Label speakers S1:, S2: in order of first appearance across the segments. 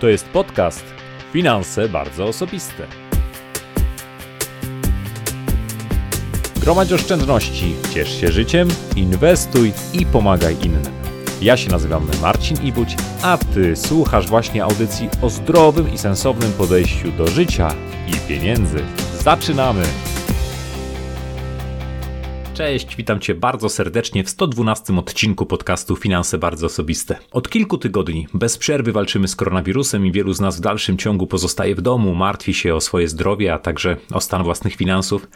S1: To jest podcast Finanse bardzo osobiste. Gromadź oszczędności, ciesz się życiem, inwestuj i pomagaj innym. Ja się nazywam Marcin Ibuć, a Ty słuchasz właśnie audycji o zdrowym i sensownym podejściu do życia i pieniędzy. Zaczynamy! Cześć, witam Cię bardzo serdecznie w 112 odcinku podcastu Finanse Bardzo Osobiste. Od kilku tygodni bez przerwy walczymy z koronawirusem i wielu z nas w dalszym ciągu pozostaje w domu, martwi się o swoje zdrowie, a także o stan własnych finansów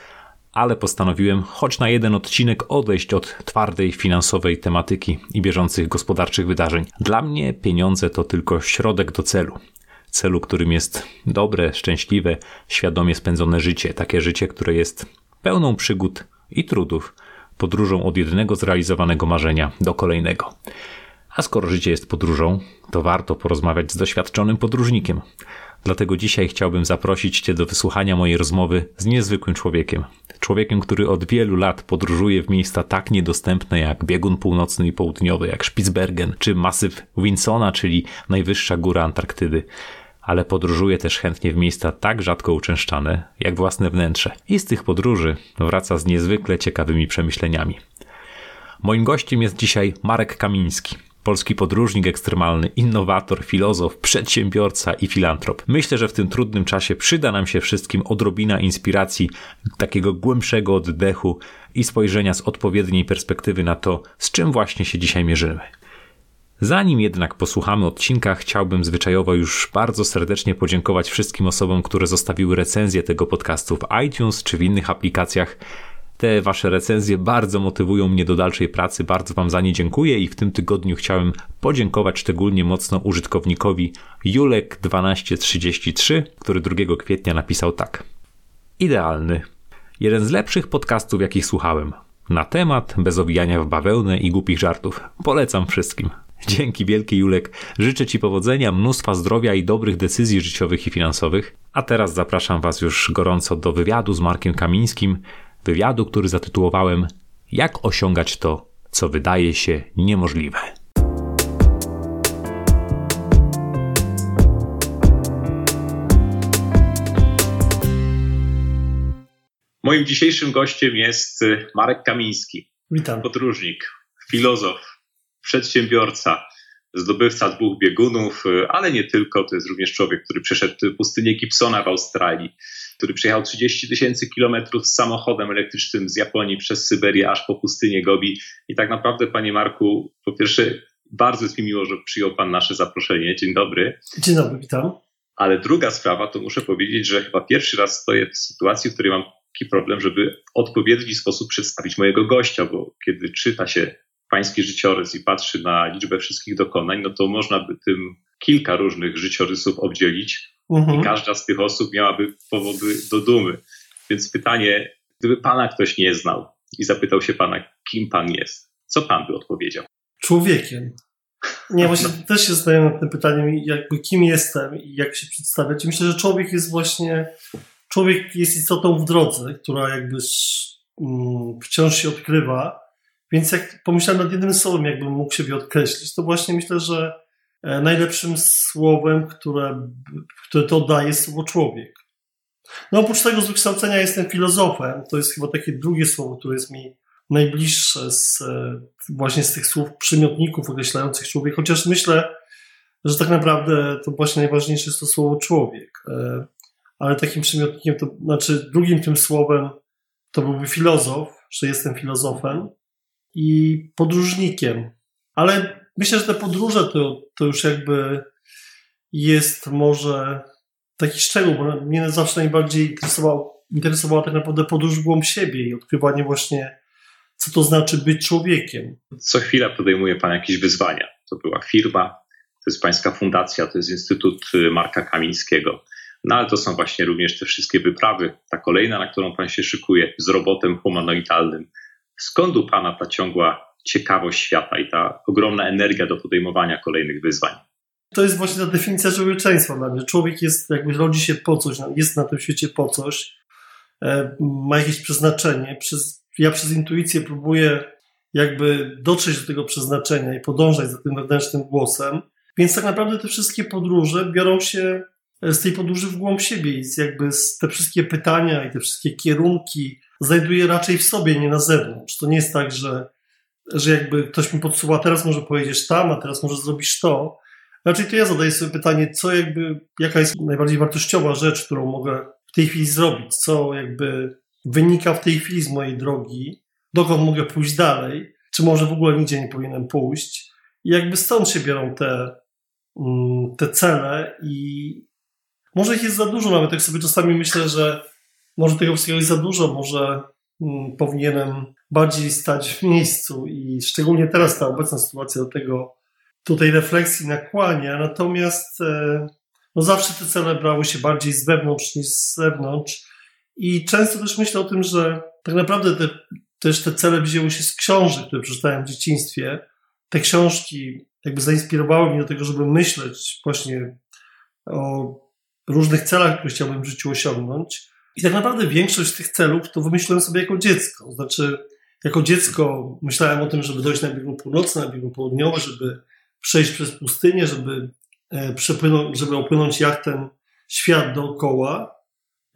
S1: ale postanowiłem choć na jeden odcinek odejść od twardej finansowej tematyki i bieżących gospodarczych wydarzeń. Dla mnie pieniądze to tylko środek do celu. Celu, którym jest dobre, szczęśliwe, świadomie spędzone życie, takie życie, które jest pełną przygód i trudów, podróżą od jednego zrealizowanego marzenia do kolejnego. A skoro życie jest podróżą, to warto porozmawiać z doświadczonym podróżnikiem. Dlatego dzisiaj chciałbym zaprosić Cię do wysłuchania mojej rozmowy z niezwykłym człowiekiem. Człowiekiem, który od wielu lat podróżuje w miejsca tak niedostępne jak biegun północny i południowy, jak Spitsbergen czy masyw Winsona, czyli najwyższa góra Antarktydy. Ale podróżuje też chętnie w miejsca tak rzadko uczęszczane, jak własne wnętrze. I z tych podróży wraca z niezwykle ciekawymi przemyśleniami. Moim gościem jest dzisiaj Marek Kamiński. Polski podróżnik ekstremalny, innowator, filozof, przedsiębiorca i filantrop. Myślę, że w tym trudnym czasie przyda nam się wszystkim odrobina inspiracji, takiego głębszego oddechu i spojrzenia z odpowiedniej perspektywy na to, z czym właśnie się dzisiaj mierzymy. Zanim jednak posłuchamy odcinka, chciałbym zwyczajowo już bardzo serdecznie podziękować wszystkim osobom, które zostawiły recenzję tego podcastu w iTunes czy w innych aplikacjach. Te wasze recenzje bardzo motywują mnie do dalszej pracy, bardzo wam za nie dziękuję i w tym tygodniu chciałem podziękować szczególnie mocno użytkownikowi Julek1233, który 2 kwietnia napisał tak. Idealny. Jeden z lepszych podcastów, jakich słuchałem. Na temat, bez owijania w bawełnę i głupich żartów. Polecam wszystkim. Dzięki wielki Julek. Życzę Ci powodzenia, mnóstwa zdrowia i dobrych decyzji życiowych i finansowych. A teraz zapraszam Was już gorąco do wywiadu z Markiem Kamińskim, wywiadu, który zatytułowałem Jak osiągać to, co wydaje się niemożliwe. Moim dzisiejszym gościem jest y, Marek Kamiński.
S2: Witam.
S1: Podróżnik, filozof, przedsiębiorca, zdobywca dwóch biegunów, y, ale nie tylko. To jest również człowiek, który przeszedł pustynię Gibsona w Australii, który przejechał 30 tysięcy kilometrów z samochodem elektrycznym z Japonii przez Syberię aż po pustynię Gobi. I tak naprawdę, panie Marku, po pierwsze, bardzo jest mi miło, że przyjął pan nasze zaproszenie. Dzień dobry.
S2: Dzień dobry, witam.
S1: Ale druga sprawa, to muszę powiedzieć, że chyba pierwszy raz stoję w sytuacji, w której mam taki problem, żeby w odpowiedni sposób przedstawić mojego gościa, bo kiedy czyta się pański życiorys i patrzy na liczbę wszystkich dokonań, no to można by tym kilka różnych życiorysów obdzielić mhm. i każda z tych osób miałaby powody do dumy. Więc pytanie, gdyby pana ktoś nie znał i zapytał się pana, kim pan jest, co pan by odpowiedział?
S2: Człowiekiem. Nie, właśnie no. też się zadaję nad tym pytaniem, jakby kim jestem i jak się przedstawiać. Myślę, że człowiek jest właśnie, człowiek jest istotą w drodze, która jakby mm, wciąż się odkrywa więc jak pomyślałem nad jednym słowem, jakbym mógł siebie odkreślić, to właśnie myślę, że e, najlepszym słowem, które, które to daje, jest słowo człowiek. No oprócz tego z wykształcenia jestem filozofem. To jest chyba takie drugie słowo, które jest mi najbliższe z, e, właśnie z tych słów przymiotników określających człowiek, chociaż myślę, że tak naprawdę to właśnie najważniejsze jest to słowo człowiek. E, ale takim przymiotnikiem, to znaczy drugim tym słowem to byłby filozof, że jestem filozofem i podróżnikiem. Ale myślę, że te podróże to, to już jakby jest może taki szczegół, bo mnie zawsze najbardziej interesował, interesowała tak naprawdę podróż w głąb siebie i odkrywanie właśnie, co to znaczy być człowiekiem.
S1: Co chwila podejmuje Pan jakieś wyzwania. To była firma, to jest Pańska fundacja, to jest Instytut Marka Kamińskiego. No ale to są właśnie również te wszystkie wyprawy. Ta kolejna, na którą Pan się szykuje, z robotem humanoidalnym, Skąd u Pana ta ciągła ciekawość świata i ta ogromna energia do podejmowania kolejnych wyzwań?
S2: To jest właśnie ta definicja człowieczeństwa dla mnie. Człowiek jest, jakby rodzi się po coś, no, jest na tym świecie po coś, e, ma jakieś przeznaczenie. Przez, ja przez intuicję próbuję jakby dotrzeć do tego przeznaczenia i podążać za tym wewnętrznym głosem. Więc tak naprawdę te wszystkie podróże biorą się z tej podróży w głąb siebie i jakby te wszystkie pytania i te wszystkie kierunki znajduję raczej w sobie, nie na zewnątrz. To nie jest tak, że, że jakby ktoś mi podsuwa, teraz może pojedziesz tam, a teraz może zrobisz to. Raczej to ja zadaję sobie pytanie, co jakby, jaka jest najbardziej wartościowa rzecz, którą mogę w tej chwili zrobić, co jakby wynika w tej chwili z mojej drogi, dokąd mogę pójść dalej, czy może w ogóle nigdzie nie powinienem pójść. I jakby stąd się biorą te, mm, te cele i może ich jest za dużo, nawet jak sobie czasami myślę, że może tego wszystkiego jest za dużo, może mm, powinienem bardziej stać w miejscu i szczególnie teraz ta obecna sytuacja do tego tutaj refleksji nakłania, natomiast e, no zawsze te cele brały się bardziej z wewnątrz niż z zewnątrz i często też myślę o tym, że tak naprawdę te, też te cele wzięły się z książek, które przeczytałem w dzieciństwie. Te książki jakby zainspirowały mnie do tego, żeby myśleć właśnie o różnych celach, które chciałbym w życiu osiągnąć. I tak naprawdę większość z tych celów to wymyśliłem sobie jako dziecko. Znaczy, jako dziecko myślałem o tym, żeby dojść na biegun północny, na biegun południowy, żeby przejść przez pustynię, żeby, e, przepłynąć, żeby opłynąć jachtem świat dookoła.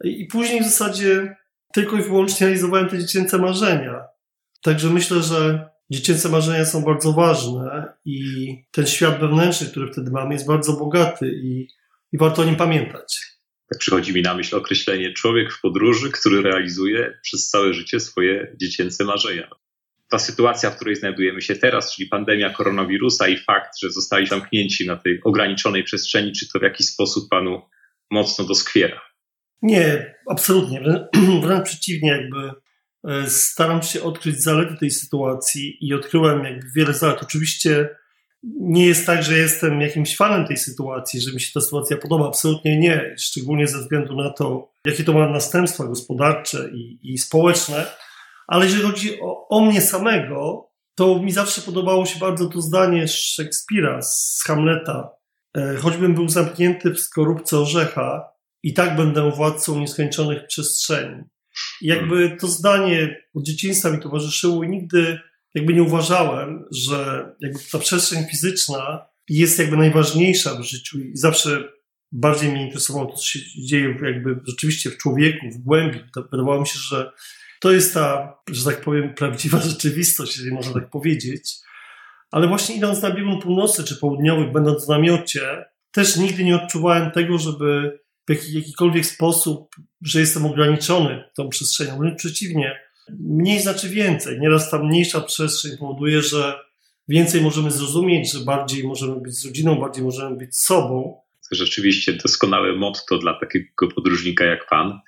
S2: I później w zasadzie tylko i wyłącznie realizowałem te dziecięce marzenia. Także myślę, że dziecięce marzenia są bardzo ważne i ten świat wewnętrzny, który wtedy mamy, jest bardzo bogaty i, i warto o nim pamiętać.
S3: Tak przychodzi mi na myśl określenie człowiek w podróży, który realizuje przez całe życie swoje dziecięce marzenia. Ta sytuacja, w której znajdujemy się teraz, czyli pandemia koronawirusa i fakt, że zostali zamknięci na tej ograniczonej przestrzeni, czy to w jakiś sposób panu mocno doskwiera?
S2: Nie, absolutnie. Wręcz przeciwnie, jakby e, staram się odkryć zalety tej sytuacji i odkryłem jakby wiele zalet. Oczywiście nie jest tak, że jestem jakimś fanem tej sytuacji, że mi się ta sytuacja podoba. Absolutnie nie. Szczególnie ze względu na to, jakie to ma następstwa gospodarcze i, i społeczne. Ale jeżeli chodzi o, o mnie samego, to mi zawsze podobało się bardzo to zdanie Szekspira z Hamleta. E, choćbym był zamknięty w skorupce orzecha, i tak będę władcą nieskończonych przestrzeni. I jakby to zdanie od dzieciństwa mi towarzyszyło i nigdy jakby nie uważałem, że jakby ta przestrzeń fizyczna jest jakby najważniejsza w życiu i zawsze bardziej mnie interesowało to, co się dzieje jakby rzeczywiście w człowieku, w głębi. Wydawało mi się, że to jest ta, że tak powiem, prawdziwa rzeczywistość, jeżeli można tak powiedzieć. Ale właśnie idąc na biegun północny czy południowy, będąc w namiocie, też nigdy nie odczuwałem tego, żeby w jakikolwiek sposób, że jestem ograniczony tą przestrzenią. Wręcz przeciwnie, mniej znaczy więcej. Nieraz ta mniejsza przestrzeń powoduje, że więcej możemy zrozumieć, że bardziej możemy być z rodziną, bardziej możemy być z sobą.
S3: Rzeczywiście doskonałe motto dla takiego podróżnika jak pan.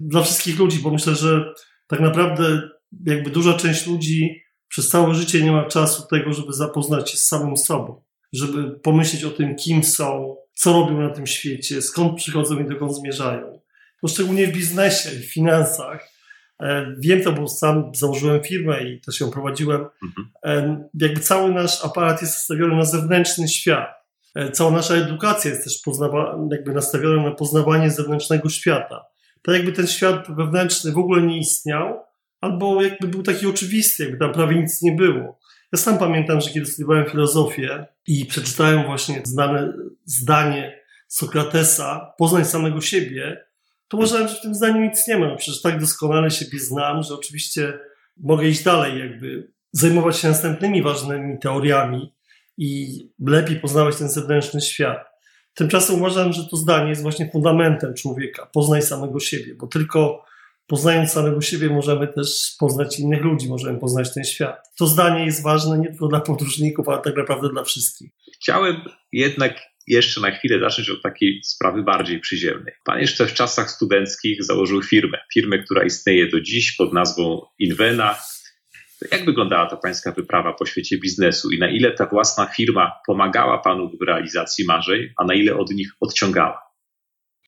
S2: Dla wszystkich ludzi, bo myślę, że tak naprawdę jakby duża część ludzi przez całe życie nie ma czasu tego, żeby zapoznać się z samym sobą, żeby pomyśleć o tym, kim są, co robią na tym świecie, skąd przychodzą i dokąd zmierzają. Szczególnie w biznesie i finansach wiem to, bo sam założyłem firmę i też ją prowadziłem. Mhm. E, jakby cały nasz aparat jest nastawiony na zewnętrzny świat. E, cała nasza edukacja jest też poznawa- jakby nastawiona na poznawanie zewnętrznego świata. Tak jakby ten świat wewnętrzny w ogóle nie istniał, albo jakby był taki oczywisty, jakby tam prawie nic nie było. Ja sam pamiętam, że kiedy studiowałem filozofię i przeczytałem właśnie znane zdanie Sokratesa, poznań samego siebie, to uważałem, że w tym zdaniu nic nie ma. Przecież tak doskonale siebie znam, że oczywiście mogę iść dalej, jakby zajmować się następnymi ważnymi teoriami i lepiej poznawać ten zewnętrzny świat. Tymczasem uważam, że to zdanie jest właśnie fundamentem człowieka. Poznaj samego siebie, bo tylko poznając samego siebie możemy też poznać innych ludzi, możemy poznać ten świat. To zdanie jest ważne nie tylko dla podróżników, ale tak naprawdę dla wszystkich.
S3: Chciałem jednak jeszcze na chwilę zacząć od takiej sprawy bardziej przyziemnej. Pan jeszcze w czasach studenckich założył firmę. Firmę, która istnieje do dziś pod nazwą Invena. Jak wyglądała ta pańska wyprawa po świecie biznesu i na ile ta własna firma pomagała panu w realizacji marzeń, a na ile od nich odciągała?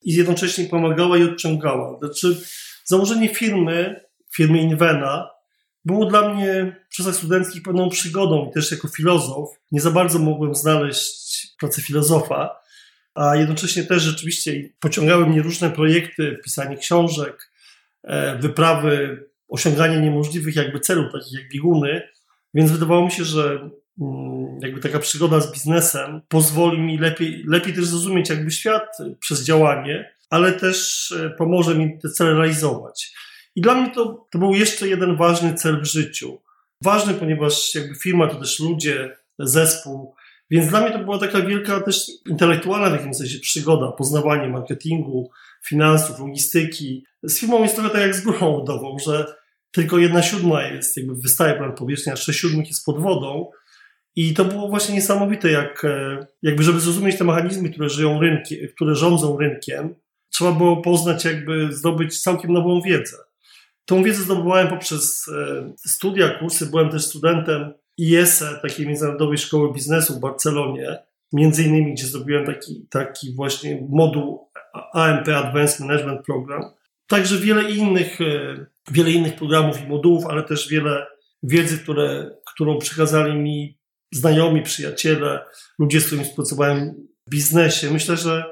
S2: I jednocześnie pomagała i odciągała. Znaczy, założenie firmy, firmy Invena, było dla mnie w czasach studenckich pewną przygodą i też jako filozof nie za bardzo mogłem znaleźć pracy filozofa, a jednocześnie też rzeczywiście pociągały mnie różne projekty, pisanie książek, e, wyprawy, osiąganie niemożliwych jakby celów, takich jak bieguny, więc wydawało mi się, że mm, jakby taka przygoda z biznesem pozwoli mi lepiej, lepiej też zrozumieć jakby świat przez działanie, ale też e, pomoże mi te cele realizować. I dla mnie to, to był jeszcze jeden ważny cel w życiu. Ważny, ponieważ jakby firma to też ludzie, zespół, więc dla mnie to była taka wielka też intelektualna w jakimś sensie przygoda, poznawanie marketingu, finansów, logistyki. Z firmą jest trochę tak jak z górą lodową, że tylko jedna siódma jest, jakby wystaje plan powierzchni, a sześć siódmych jest pod wodą. I to było właśnie niesamowite, jak, e, jakby żeby zrozumieć te mechanizmy, które żyją rynkiem, które rządzą rynkiem, trzeba było poznać, jakby zdobyć całkiem nową wiedzę. Tą wiedzę zdobywałem poprzez e, studia, kursy. Byłem też studentem IESE, takiej Międzynarodowej Szkoły Biznesu w Barcelonie, między innymi, gdzie zrobiłem taki, taki właśnie moduł AMP Advanced Management Program. Także wiele innych, e, wiele innych programów i modułów, ale też wiele wiedzy, które, którą przekazali mi znajomi, przyjaciele, ludzie, z którymi współpracowałem w biznesie. Myślę, że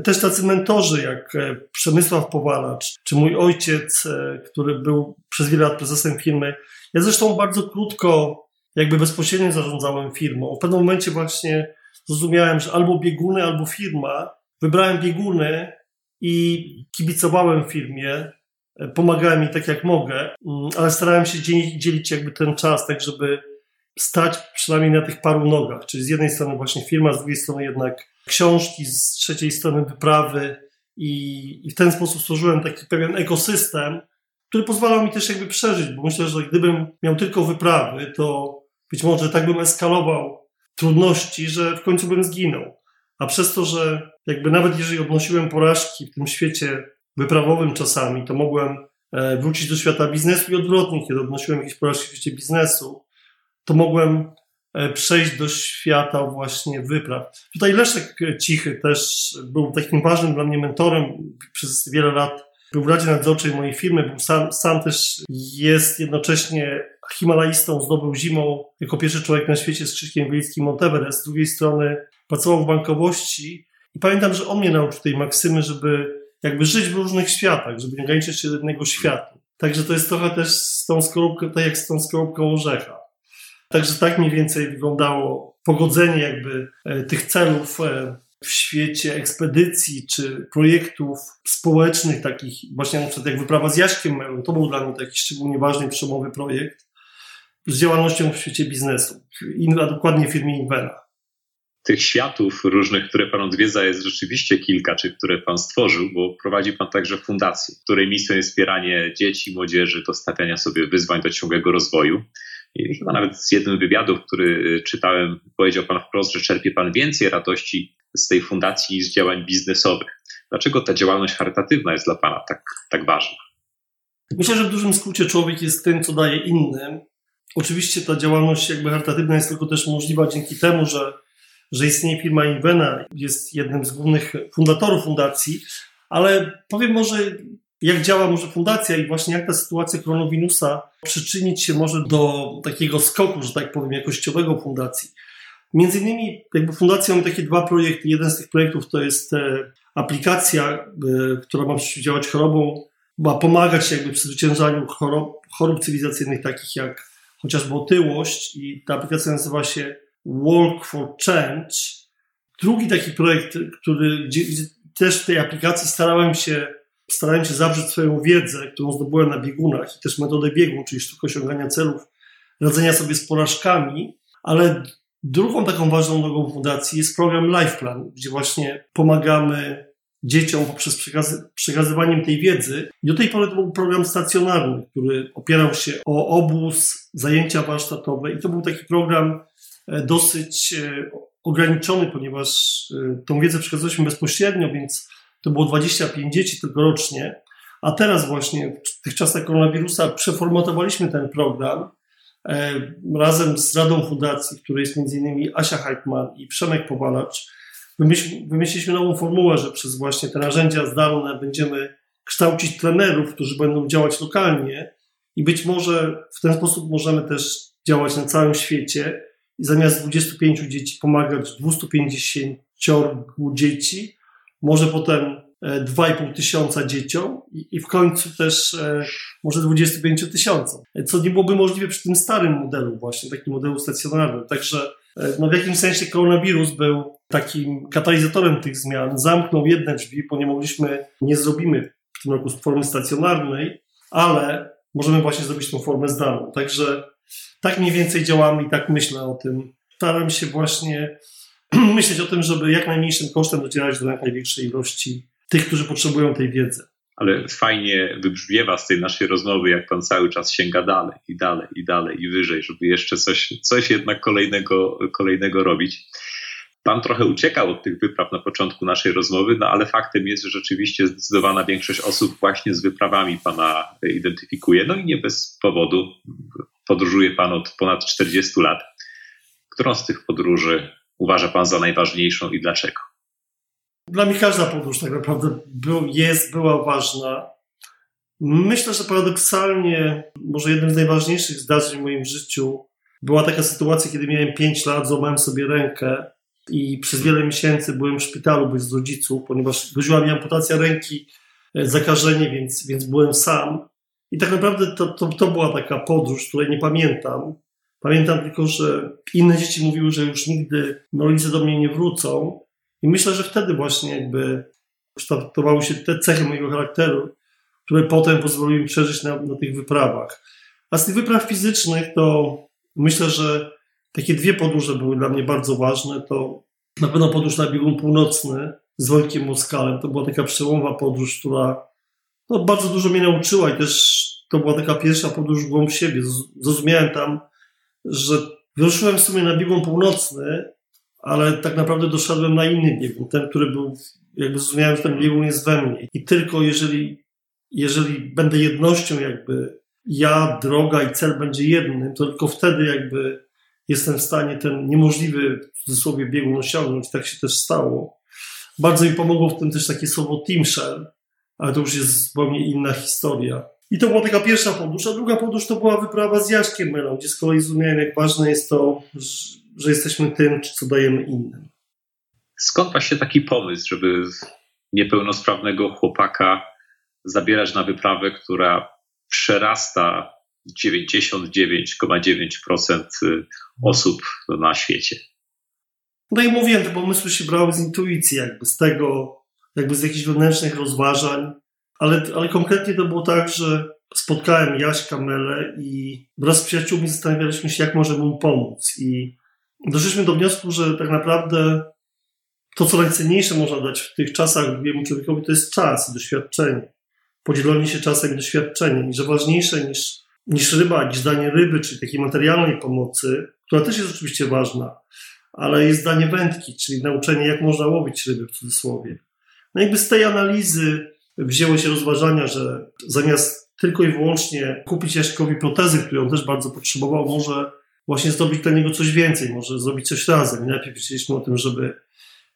S2: też tacy mentorzy jak e, Przemysław Powalacz, czy mój ojciec, e, który był przez wiele lat prezesem firmy. Ja zresztą bardzo krótko, jakby bezpośrednio zarządzałem firmą. W pewnym momencie właśnie zrozumiałem, że albo bieguny, albo firma. Wybrałem bieguny i kibicowałem firmie, e, pomagałem jej tak jak mogę, mm, ale starałem się dzielić jakby ten czas, tak żeby stać przynajmniej na tych paru nogach. Czyli z jednej strony właśnie firma, z drugiej strony jednak książki, z trzeciej strony wyprawy i, i w ten sposób stworzyłem taki pewien ekosystem, który pozwalał mi też jakby przeżyć, bo myślę, że gdybym miał tylko wyprawy, to być może tak bym eskalował trudności, że w końcu bym zginął. A przez to, że jakby nawet jeżeli odnosiłem porażki w tym świecie wyprawowym czasami, to mogłem e, wrócić do świata biznesu i odwrotnie, kiedy odnosiłem jakieś porażki w świecie biznesu, to mogłem e, przejść do świata właśnie wypraw. Tutaj Leszek Cichy też był takim ważnym dla mnie mentorem przez wiele lat. Był w Radzie Nadzorczej mojej firmy, był sam, sam też jest jednocześnie Himalajistą, zdobył zimą jako pierwszy człowiek na świecie z krzyżkiem wiejskim Monteverest. Z drugiej strony pracował w bankowości i pamiętam, że on mnie nauczył tej maksymy, żeby jakby żyć w różnych światach, żeby nie ograniczyć się do jednego świata. Także to jest trochę też z tą skorupką, tak jak z tą skorupką orzecha. Także tak mniej więcej wyglądało pogodzenie jakby e, tych celów e, w świecie ekspedycji czy projektów społecznych, takich właśnie na przykład jak wyprawa z Jaśkiem to był dla mnie taki szczególnie ważny przełomowy projekt, z działalnością w świecie biznesu, a dokładnie firmie Invena.
S3: Tych światów różnych, które Pan odwiedza, jest rzeczywiście kilka, czy które Pan stworzył, bo prowadzi Pan także fundację, której misją jest wspieranie dzieci, młodzieży do stawiania sobie wyzwań do ciągłego rozwoju. I chyba nawet z jednym wywiadów, który czytałem, powiedział Pan wprost, że czerpie Pan więcej radości z tej fundacji niż z działań biznesowych. Dlaczego ta działalność charytatywna jest dla Pana tak, tak ważna?
S2: Myślę, że w dużym skrócie człowiek jest tym, co daje innym. Oczywiście ta działalność jakby charytatywna jest tylko też możliwa dzięki temu, że, że istnieje firma Invena, jest jednym z głównych fundatorów fundacji, ale powiem może jak działa może fundacja i właśnie jak ta sytuacja koronawirusa przyczynić się może do takiego skoku, że tak powiem, jakościowego fundacji. Między innymi jakby fundacja ma takie dwa projekty. Jeden z tych projektów to jest e, aplikacja, e, która ma przeciwdziałać chorobom, ma pomagać jakby przy zwyciężaniu chorób, chorób cywilizacyjnych takich jak chociażby otyłość i ta aplikacja nazywa się Walk for Change. Drugi taki projekt, który gdzie też w tej aplikacji starałem się starałem się zawrzeć swoją wiedzę, którą zdobyłem na biegunach i też metodę biegun, czyli sztukę osiągania celów, radzenia sobie z porażkami, ale drugą taką ważną nogą fundacji jest program LifePlan, gdzie właśnie pomagamy dzieciom poprzez przekazy, przekazywaniem tej wiedzy. I do tej pory to był program stacjonarny, który opierał się o obóz, zajęcia warsztatowe i to był taki program e, dosyć e, ograniczony, ponieważ e, tą wiedzę przekazaliśmy bezpośrednio, więc to było 25 dzieci tylko rocznie, a teraz właśnie w tych czasach koronawirusa przeformatowaliśmy ten program e, razem z Radą Fundacji, w której jest m.in. Asia Heitman i Przemek Powalacz. Wymyśliliśmy nową formułę, że przez właśnie te narzędzia zdalne będziemy kształcić trenerów, którzy będą działać lokalnie i być może w ten sposób możemy też działać na całym świecie i zamiast 25 dzieci pomagać 250 dzieci, może potem 2,5 tysiąca dzieciom i, w końcu też może 25 tysiącom, co nie byłoby możliwe przy tym starym modelu właśnie, takim modelu stacjonarnym. Także no w jakimś sensie koronawirus był takim katalizatorem tych zmian, zamknął jedne drzwi, bo nie mogliśmy, nie zrobimy w tym roku formy stacjonarnej, ale możemy właśnie zrobić tą formę zdalną. Także tak mniej więcej działamy i tak myślę o tym. Staram się właśnie myśleć o tym, żeby jak najmniejszym kosztem docierać do jak największej ilości tych, którzy potrzebują tej wiedzy.
S1: Ale fajnie wybrzmiewa z tej naszej rozmowy, jak pan cały czas sięga dalej i dalej i dalej i wyżej, żeby jeszcze coś, coś jednak kolejnego, kolejnego robić. Pan trochę uciekał od tych wypraw na początku naszej rozmowy, no ale faktem jest, że rzeczywiście zdecydowana większość osób właśnie z wyprawami pana identyfikuje. No i nie bez powodu. Podróżuje pan od ponad 40 lat. Którą z tych podróży uważa pan za najważniejszą i dlaczego?
S2: Dla mnie każda podróż tak naprawdę był, jest, była ważna. Myślę, że paradoksalnie, może jednym z najważniejszych zdarzeń w moim życiu była taka sytuacja, kiedy miałem 5 lat, złamałem sobie rękę i przez wiele miesięcy byłem w szpitalu bez rodziców, ponieważ groziła mi amputacja ręki, e, zakażenie, więc, więc byłem sam. I tak naprawdę to, to, to była taka podróż, której nie pamiętam. Pamiętam tylko, że inne dzieci mówiły, że już nigdy rodzice do mnie nie wrócą. I myślę, że wtedy właśnie jakby kształtowały się te cechy mojego charakteru, które potem pozwoliły mi przeżyć na, na tych wyprawach. A z tych wypraw fizycznych to myślę, że takie dwie podróże były dla mnie bardzo ważne. To na pewno podróż na biegun północny z Wojtkiem Moskalem. To była taka przełomowa podróż, która no, bardzo dużo mnie nauczyła i też to była taka pierwsza podróż w głąb siebie. Zrozumiałem tam, że wyruszyłem w sumie na biegun północny, ale tak naprawdę doszedłem na inny biegun, ten, który był, jakby zrozumiałem, że ten biegun jest we mnie. I tylko jeżeli, jeżeli będę jednością, jakby ja, droga i cel będzie jednym, to tylko wtedy jakby jestem w stanie ten niemożliwy w cudzysłowie biegun osiągnąć. Tak się też stało. Bardzo mi pomogło w tym też takie słowo Timshare, ale to już jest zupełnie inna historia. I to była taka pierwsza podróż, a druga podróż to była wyprawa z Jaśkiem Melą, gdzie z kolei zrozumiałem, jak ważne jest to, że jesteśmy tym, co dajemy innym.
S1: Skąd właśnie taki pomysł, żeby niepełnosprawnego chłopaka zabierać na wyprawę, która przerasta 99,9% osób na świecie?
S2: No i mówiłem, te pomysły się brały z intuicji, jakby z tego, jakby z jakichś wewnętrznych rozważań, ale, ale konkretnie to było tak, że spotkałem Jaśka Mele i wraz z przyjaciółmi zastanawialiśmy się, jak możemy mu pomóc. I doszliśmy do wniosku, że tak naprawdę to, co najcenniejsze można dać w tych czasach drugiemu człowiekowi, to jest czas i doświadczenie. Podzielenie się czasem i doświadczeniem. I że ważniejsze niż, niż ryba, niż danie ryby, czyli takiej materialnej pomocy, która też jest oczywiście ważna, ale jest danie wędki, czyli nauczenie, jak można łowić ryby w cudzysłowie. No jakby z tej analizy wzięło się rozważania, że zamiast tylko i wyłącznie kupić Jaśkowi protezy, której on też bardzo potrzebował, może właśnie zrobić dla niego coś więcej, może zrobić coś razem. Najpierw myśleliśmy o tym, żeby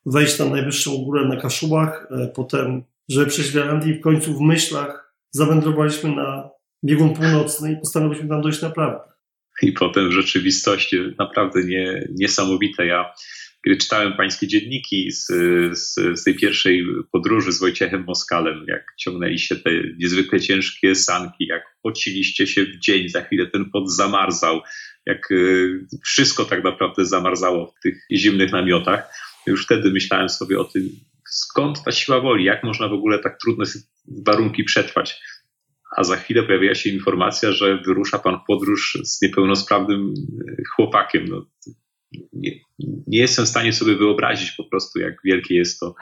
S2: wejść na najwyższą górę na Kaszubach, e, potem, żeby przejść Grenlandię i w końcu w myślach zawędrowaliśmy na biegun północny i postanowiliśmy tam dojść naprawdę.
S1: I potem w rzeczywistości naprawdę nie, niesamowite. Ja kiedy czytałem pańskie dzienniki z, z, z, tej pierwszej podróży z Wojciechem Moskalem, jak ciągnęliście te niezwykle ciężkie sanki, jak pociliście się w dzień, za chwilę ten pot zamarzał, jak y, wszystko tak naprawdę zamarzało w tych zimnych namiotach. Już wtedy myślałem sobie o tym, skąd ta siła woli, jak można w ogóle tak trudne warunki przetrwać. A za chwilę pojawia się informacja, że wyrusza pan w podróż z niepełnosprawnym y, chłopakiem. No, nie, nie jestem w stanie sobie wyobrazić po prostu, jak wielkie jest to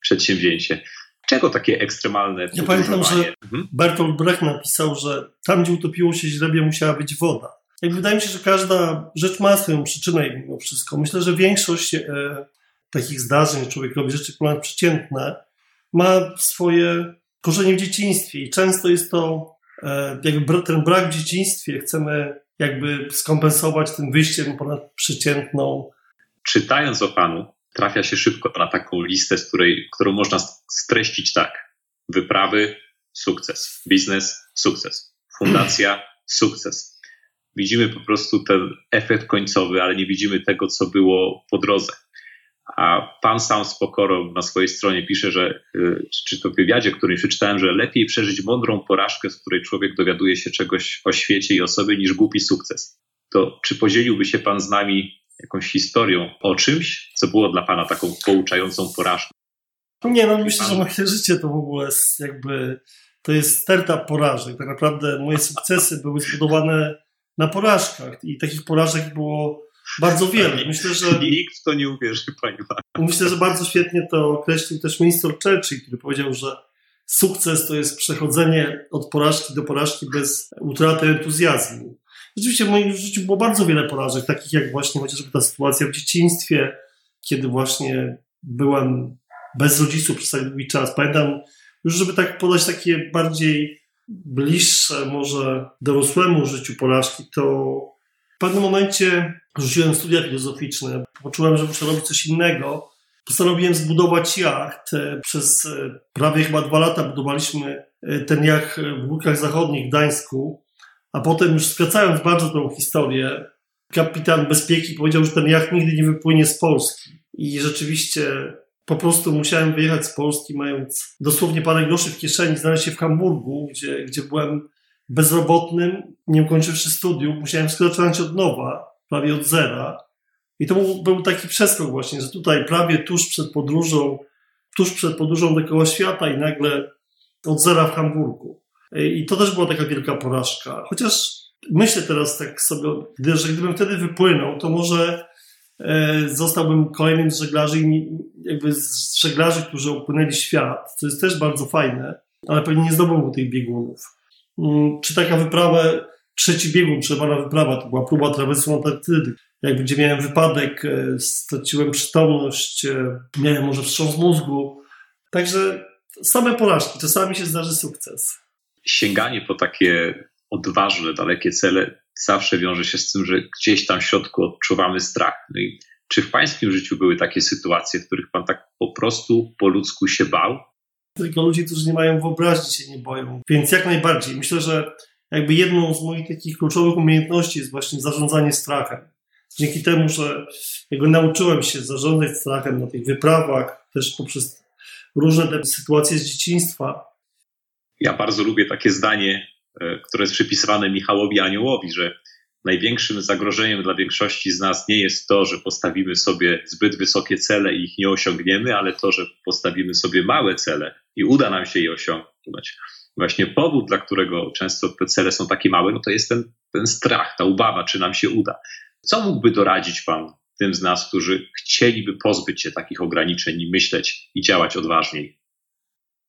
S1: przedsięwzięcie. Czego takie ekstremalne
S2: Ja pamiętam, że mhm. Bertolt Brecht napisał, że tam, gdzie utopiło się źrebie, musiała być woda. Jak wydaje mi się, że każda rzecz ma swoją przyczynę mimo wszystko. Myślę, że większość e, takich zdarzeń człowiekowi, rzeczy ponadprzeciętne, ma swoje korzenie w dzieciństwie i często jest to e, jakby ten brak w dzieciństwie chcemy jakby skompensować tym wyjściem ponad przeciętną.
S1: Czytając o Panu, trafia się szybko na taką listę, z której, którą można streścić tak. Wyprawy, sukces. Biznes, sukces. Fundacja, sukces. Widzimy po prostu ten efekt końcowy, ale nie widzimy tego, co było po drodze. A pan sam z pokorą na swojej stronie pisze, że, y, czy to w wywiadzie, który przeczytałem, że lepiej przeżyć mądrą porażkę, z której człowiek dowiaduje się czegoś o świecie i o sobie, niż głupi sukces. To czy podzieliłby się pan z nami jakąś historią o czymś, co było dla pana taką pouczającą porażką?
S2: Nie, no myślę, że moje życie to w ogóle jest jakby, to jest sterta porażek. Tak naprawdę moje sukcesy były zbudowane na porażkach i takich porażek było bardzo wiele. Myślę, że.
S1: Nikt w to nie uwierzy, pani
S2: Myślę, że bardzo świetnie to określił też minister Churchill, który powiedział, że sukces to jest przechodzenie od porażki do porażki bez utraty entuzjazmu. Rzeczywiście w moim życiu było bardzo wiele porażek, takich jak właśnie chociażby ta sytuacja w dzieciństwie, kiedy właśnie byłem bez rodziców przez tak długi czas. Pamiętam, już żeby tak podać takie bardziej bliższe może dorosłemu życiu porażki, to w pewnym momencie rzuciłem studia filozoficzne, poczułem, że muszę robić coś innego. Postanowiłem zbudować jacht. Przez e, prawie chyba dwa lata budowaliśmy e, ten jacht w Górkach Zachodnich w Gdańsku, a potem już skracając bardzo tą historię, kapitan bezpieki powiedział, że ten jacht nigdy nie wypłynie z Polski. I rzeczywiście po prostu musiałem wyjechać z Polski, mając dosłownie parę groszy w kieszeni, znaleźć się w Hamburgu, gdzie, gdzie byłem bezrobotnym, nie ukończywszy studiów, musiałem zacząć od nowa, prawie od zera. I to był, był taki przeskok właśnie, że tutaj prawie tuż przed podróżą, tuż przed podróżą dookoła świata i nagle od zera w Hamburgu. I to też była taka wielka porażka. Chociaż myślę teraz tak sobie, że gdybym wtedy wypłynął, to może e, zostałbym kolejnym z żeglarzy, jakby z żeglarzy, którzy opłynęli świat, co jest też bardzo fajne, ale pewnie nie zdobyłbym tych biegunów. Mm, czy taka wyprawa, trzeci biegun, przerwana wyprawa, to była próba trawersu Antarktydy. Jak gdzie miałem wypadek, e, straciłem przytomność, e, miałem może wstrząs mózgu. Także same porażki, czasami się zdarzy sukces.
S1: Sięganie po takie odważne, dalekie cele zawsze wiąże się z tym, że gdzieś tam w środku odczuwamy strach. No i czy w pańskim życiu były takie sytuacje, w których pan tak po prostu po ludzku się bał?
S2: Tylko ludzie, którzy nie mają wyobraźni, się nie boją. Więc jak najbardziej. Myślę, że jakby jedną z moich takich kluczowych umiejętności jest właśnie zarządzanie strachem. Dzięki temu, że jakby nauczyłem się zarządzać strachem na tych wyprawach, też poprzez różne te sytuacje z dzieciństwa.
S1: Ja bardzo lubię takie zdanie, e, które jest przypisywane Michałowi Aniołowi, że największym zagrożeniem dla większości z nas nie jest to, że postawimy sobie zbyt wysokie cele i ich nie osiągniemy, ale to, że postawimy sobie małe cele i uda nam się je osiągnąć. Właśnie powód, dla którego często te cele są takie małe, no to jest ten, ten strach, ta ubawa, czy nam się uda. Co mógłby doradzić Pan tym z nas, którzy chcieliby pozbyć się takich ograniczeń i myśleć i działać odważniej?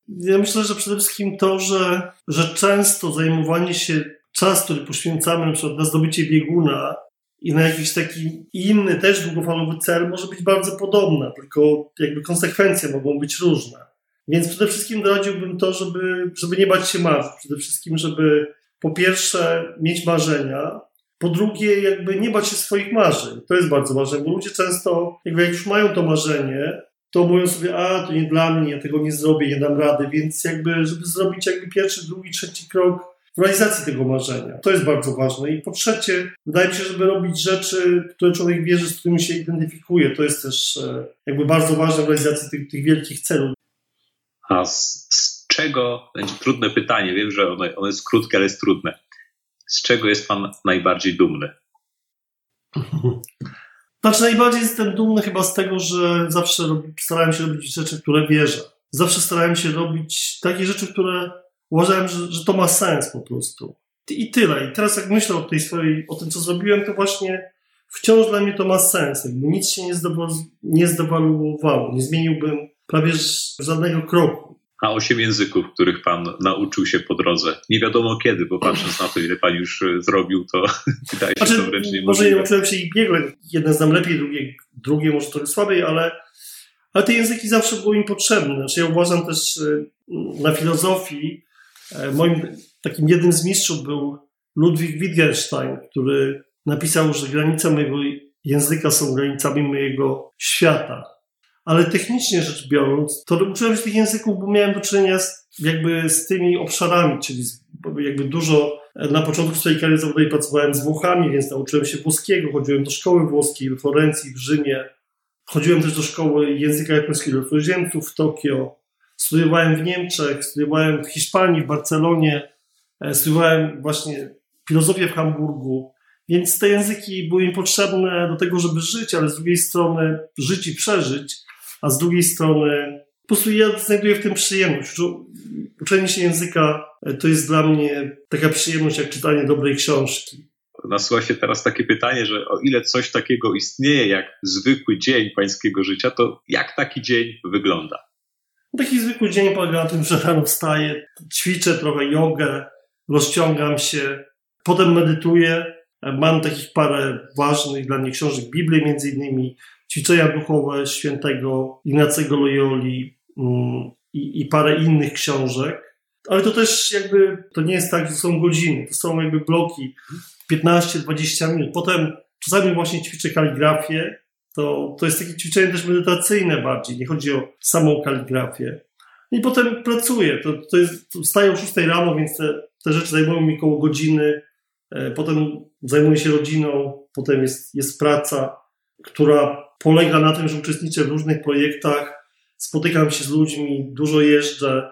S2: Ja myślę, że przede wszystkim to, że, że często zajmowanie się czas, który poświęcamy na przykład na zdobycie bieguna i na jakiś taki inny, też długofalowy cel może być bardzo podobna, tylko jakby konsekwencje mogą być różne. Więc przede wszystkim doradziłbym to, żeby, żeby nie bać się marzyć. Przede wszystkim, żeby po pierwsze mieć marzenia, po drugie jakby nie bać się swoich marzeń. To jest bardzo ważne, bo ludzie często jakby jak już mają to marzenie, to mówią sobie, a to nie dla mnie, ja tego nie zrobię, nie dam rady, więc jakby, żeby zrobić jakby pierwszy, drugi, trzeci krok w realizacji tego marzenia. To jest bardzo ważne. I po trzecie, wydaje mi się, żeby robić rzeczy, które człowiek wierzy, z którymi się identyfikuje. To jest też e, jakby bardzo ważne w realizacji tych, tych wielkich celów.
S1: A z, z, czego, będzie trudne pytanie, wiem, że ono, ono jest krótkie, ale jest trudne. Z czego jest Pan najbardziej dumny?
S2: Znaczy, najbardziej jestem dumny chyba z tego, że zawsze starałem się robić rzeczy, które wierzę. Zawsze starałem się robić takie rzeczy, które uważałem, że, że to ma sens po prostu. I tyle. I teraz jak myślę o tej swojej, o tym, co zrobiłem, to właśnie wciąż dla mnie to ma sens. Jakby nic się nie zdewaluowało. Nie zmieniłbym prawie żadnego kroku.
S1: A osiem języków, których pan nauczył się po drodze. Nie wiadomo kiedy, bo patrząc na to, ile pan już e, zrobił, to wydaje się znaczy, to wręcz niemożliwe.
S2: Może nie nauczyłem się ich biegle. Jeden znam lepiej, drugie, drugie może trochę słabiej, ale, ale te języki zawsze były im potrzebne. Znaczy ja uważam też e, na filozofii, e, moim takim jednym z mistrzów był Ludwig Wittgenstein, który napisał, że granice mojego języka są granicami mojego świata ale technicznie rzecz biorąc, to uczyłem się tych języków, bo miałem do czynienia z, jakby z tymi obszarami, czyli jakby dużo na początku swojej kariery zawodowej pracowałem z Włochami, więc nauczyłem się włoskiego, chodziłem do szkoły włoskiej w Florencji, w Rzymie. chodziłem też do szkoły języka japońskiego cudzoziemców w Tokio, studiowałem w Niemczech, studiowałem w Hiszpanii, w Barcelonie, e, studiowałem właśnie filozofię w Hamburgu, więc te języki były mi potrzebne do tego, żeby żyć, ale z drugiej strony żyć i przeżyć, a z drugiej strony po prostu ja znajduję w tym przyjemność. Uczenie się języka e, to jest dla mnie taka przyjemność jak czytanie dobrej książki.
S3: Nasuwa się teraz takie pytanie, że o ile coś takiego istnieje jak zwykły dzień pańskiego życia, to jak taki dzień wygląda?
S2: Taki zwykły dzień polega na tym, że rano wstaję, ćwiczę trochę jogę, rozciągam się, potem medytuję. Mam takich parę ważnych dla mnie książek Biblii, między innymi ćwiczenia duchowe świętego Ignacego Loyoli mm, i, i parę innych książek. Ale to też jakby, to nie jest tak, że są godziny, to są jakby bloki 15-20 minut. Potem czasami właśnie ćwiczę kaligrafię, to, to jest takie ćwiczenie też medytacyjne bardziej, nie chodzi o samą kaligrafię. I potem pracuję, to, to jest, wstaję o 6 rano, więc te, te rzeczy zajmują mi około godziny, e, potem zajmuję się rodziną, potem jest, jest praca, która polega na tym, że uczestniczę w różnych projektach, spotykam się z ludźmi, dużo jeżdżę,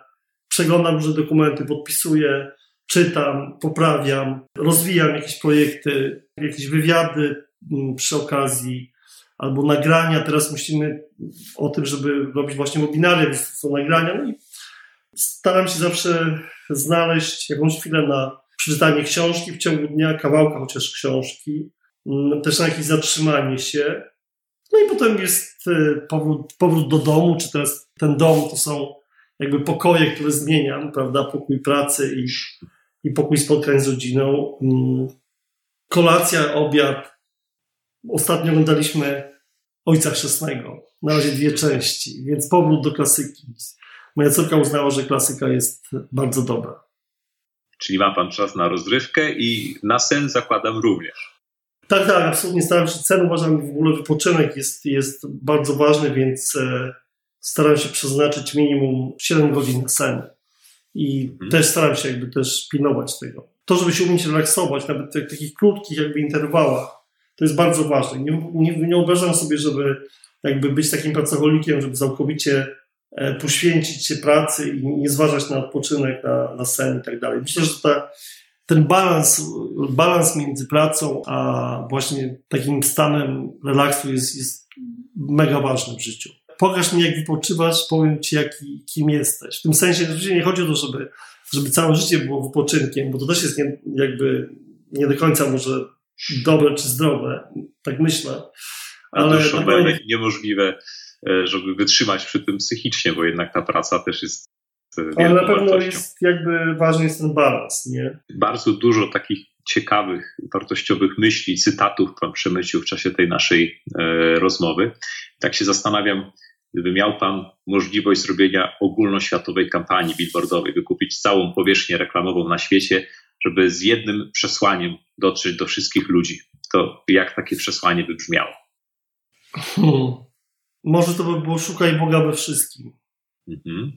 S2: przeglądam różne dokumenty, podpisuję, czytam, poprawiam, rozwijam jakieś projekty, jakieś wywiady mm, przy okazji, albo nagrania. Teraz myślimy o tym, żeby robić właśnie webinaria, więc są nagrania. No i staram się zawsze znaleźć jakąś chwilę na przeczytanie książki w ciągu dnia, kawałka chociaż książki, też na jakieś zatrzymanie się. No i potem jest e, powrót, powrót do domu, czy teraz ten dom to są jakby pokoje, które zmieniam, prawda, pokój pracy i, i pokój spotkań z rodziną. Mm, kolacja, obiad. Ostatnio oglądaliśmy Ojca Chrzestnego. Na razie dwie części, więc powrót do klasyki. Moja córka uznała, że klasyka jest bardzo dobra.
S3: Czyli ma pan czas na rozrywkę i na sen zakładam również.
S2: Tak, tak, absolutnie staram się. Sen uważam w ogóle wypoczynek jest, jest bardzo ważny, więc e, staram się przeznaczyć minimum 7 godzin na sen. I hmm. też staram się jakby też pilnować tego. To, żeby się umieć relaksować, nawet w takich krótkich jakby interwałach, to jest bardzo ważne. Nie, nie, nie wyobrażam sobie, żeby jakby być takim pracownikiem, żeby całkowicie e, poświęcić się pracy i nie zważać na odpoczynek, na, na sen i tak dalej. Myślę, że ta, ten balans, balans między pracą a właśnie takim stanem relaksu jest, jest mega ważny w życiu. Pokaż mi, jak wypoczywasz, powiem ci, jaki, kim jesteś. W tym sensie oczywiście nie chodzi o to, żeby, żeby całe życie było wypoczynkiem, bo to też jest nie, jakby nie do końca może dobre czy zdrowe, tak myślę.
S3: Ale to pewno niemożliwe, e, żeby wytrzymać przy tym psychicznie, bo jednak ta praca też jest
S2: ale na pewno wartością. jest jakby ważny jest ten balans, nie?
S3: Bardzo dużo takich ciekawych, wartościowych myśli, cytatów Pan przemycił w czasie tej naszej e, rozmowy. Tak się zastanawiam, gdyby miał Pan możliwość zrobienia ogólnoświatowej kampanii billboardowej, wykupić całą powierzchnię reklamową na świecie, żeby z jednym przesłaniem dotrzeć do wszystkich ludzi, to jak takie przesłanie by brzmiało?
S2: Hmm. Może to by było szukaj Boga we wszystkim. Mhm.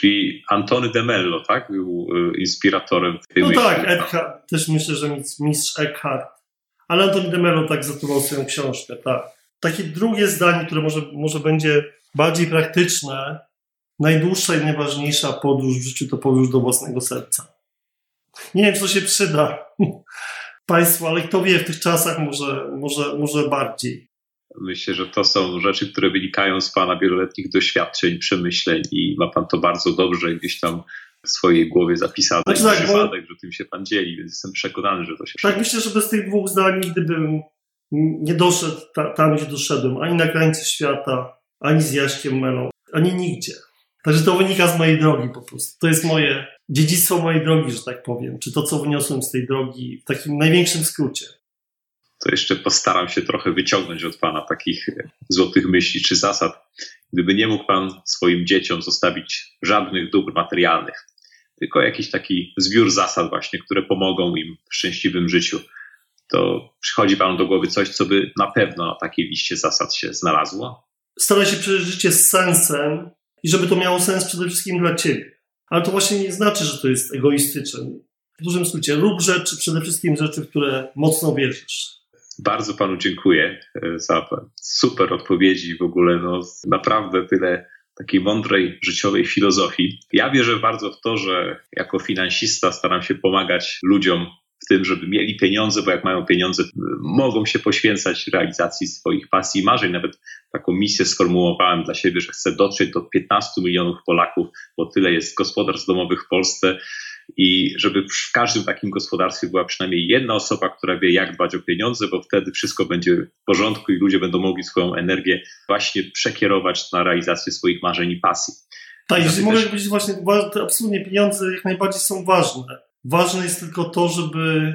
S3: Czyli Antony de Mello, tak? Był y, inspiratorem
S2: tej No myśli. tak, Eckhart, też myślę, że mistrz Eckhart. Ale Antony de Mello tak zatytułował swoją książkę, tak. Takie drugie zdanie, które może, może będzie bardziej praktyczne. Najdłuższa i najważniejsza podróż w życiu to podróż do własnego serca. Nie wiem, czy to się przyda Państwu, ale kto wie, w tych czasach może, może, może bardziej.
S3: Myślę, że to są rzeczy, które wynikają z Pana wieloletnich doświadczeń, przemyśleń i ma Pan to bardzo dobrze gdzieś tam w swojej głowie zapisane. Znaczy, tak, przypadek, bo... że tym się Pan dzieli, więc jestem przekonany, że to się
S2: Tak, myślę, że bez tych dwóch zdań nigdy bym nie doszedł ta, tam, gdzie doszedłem, ani na krańce świata, ani z Jaśkiem Melą, ani nigdzie. Także to wynika z mojej drogi po prostu. To jest moje dziedzictwo mojej drogi, że tak powiem. Czy to, co wyniosłem z tej drogi w takim największym skrócie.
S3: To jeszcze postaram się trochę wyciągnąć od Pana takich złotych myśli czy zasad. Gdyby nie mógł Pan swoim dzieciom zostawić żadnych dóbr materialnych, tylko jakiś taki zbiór zasad właśnie, które pomogą im w szczęśliwym życiu, to przychodzi Panu do głowy coś, co by na pewno na takiej liście zasad się znalazło?
S2: Staraj się przeżyć życie z sensem i żeby to miało sens przede wszystkim dla Ciebie. Ale to właśnie nie znaczy, że to jest egoistyczne. W dużym skrócie, rób rzeczy, przede wszystkim rzeczy, w które mocno wierzysz.
S3: Bardzo panu dziękuję e, za super odpowiedzi w ogóle. No, naprawdę tyle takiej mądrej życiowej filozofii. Ja wierzę bardzo w to, że jako finansista staram się pomagać ludziom w tym, żeby mieli pieniądze, bo jak mają pieniądze, mogą się poświęcać realizacji swoich pasji i marzeń. Nawet taką misję sformułowałem dla siebie, że chcę dotrzeć do 15 milionów Polaków, bo tyle jest gospodarstw domowych w Polsce i żeby w każdym takim gospodarstwie była przynajmniej jedna osoba, która wie, jak dbać o pieniądze, bo wtedy wszystko będzie w porządku i ludzie będą mogli swoją energię właśnie przekierować na realizację swoich marzeń i pasji.
S2: Tak, jeżeli mogę powiedzieć właśnie, absolutnie pieniądze jak najbardziej są ważne. Ważne jest tylko to, żeby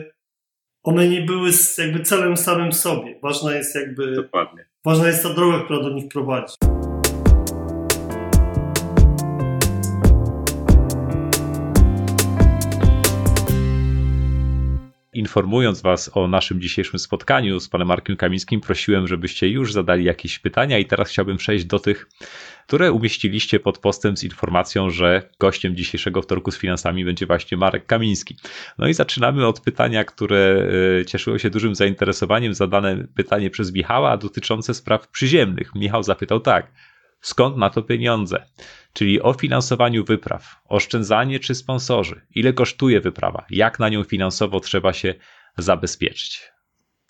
S2: one nie były jakby celem samym sobie. Ważna jest jakby.
S3: Dokładnie.
S2: Ważna jest ta droga, która do nich prowadzi.
S1: Informując Was o naszym dzisiejszym spotkaniu z panem Markiem Kamińskim, prosiłem, żebyście już zadali jakieś pytania i teraz chciałbym przejść do tych, które umieściliście pod postem z informacją, że gościem dzisiejszego wtorku z finansami będzie właśnie Marek Kamiński. No i zaczynamy od pytania, które e, cieszyło się dużym zainteresowaniem, zadane pytanie przez Michała dotyczące spraw przyziemnych. Michał zapytał tak, skąd na to pieniądze? czyli o finansowaniu wypraw, oszczędzanie czy sponsorzy, ile kosztuje wyprawa, jak na nią finansowo trzeba się zabezpieczyć.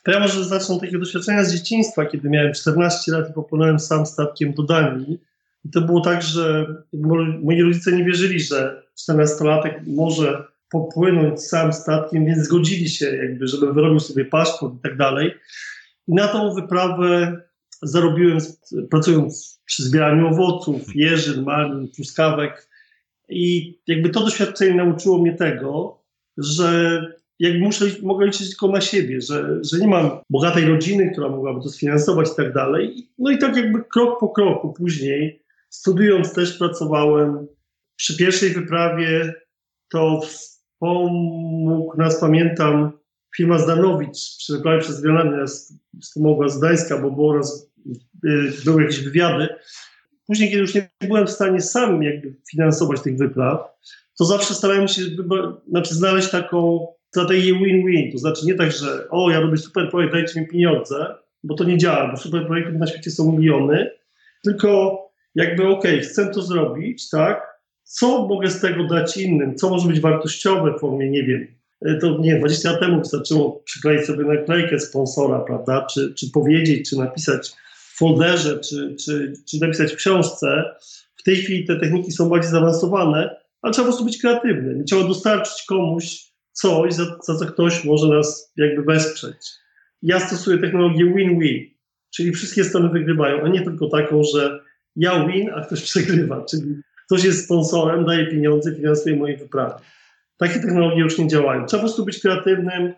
S2: To ja może zacznę od takiego doświadczenia z dzieciństwa, kiedy miałem 14 lat i popłynąłem sam statkiem do Danii. I to było tak, że moi rodzice nie wierzyli, że 14-latek może popłynąć sam statkiem, więc zgodzili się, jakby, żeby wyrobił sobie paszport i tak dalej. I na tą wyprawę zarobiłem pracując przy zbieraniu owoców, jeżyn, malin, truskawek. I jakby to doświadczenie nauczyło mnie tego, że jak muszę, mogę liczyć tylko na siebie, że, że nie mam bogatej rodziny, która mogłaby to sfinansować i tak dalej. No i tak jakby krok po kroku później, studiując też pracowałem. Przy pierwszej wyprawie to wspomógł nas, pamiętam, firma Zdanowicz przy wyprawie przez Grenlandię wspomogła z Gdańska, bo było nas Y, były jakieś wywiady. Później, kiedy już nie byłem w stanie sam jakby finansować tych wypraw, to zawsze starałem się znaczy znaleźć taką strategię win-win. To znaczy nie tak, że o, ja robię super projekt, dajcie mi pieniądze, bo to nie działa, bo super projektów na świecie są miliony, tylko jakby okej, chcę to zrobić, tak? Co mogę z tego dać innym? Co może być wartościowe w formie, nie wiem, y, to nie 20 lat temu wystarczyło przykleić sobie naklejkę sponsora, prawda? Czy, czy powiedzieć, czy napisać folderze, czy, czy, czy napisać w książce. W tej chwili te techniki są bardziej zaawansowane, ale trzeba po prostu być kreatywnym. Trzeba dostarczyć komuś coś, za, za co ktoś może nas jakby wesprzeć. Ja stosuję technologię win-win, czyli wszystkie strony wygrywają, a nie tylko taką, że ja win, a ktoś przegrywa, czyli ktoś jest sponsorem, daje pieniądze, finansuje moje wyprawy. Takie technologie już nie działają. Trzeba po prostu być kreatywnym,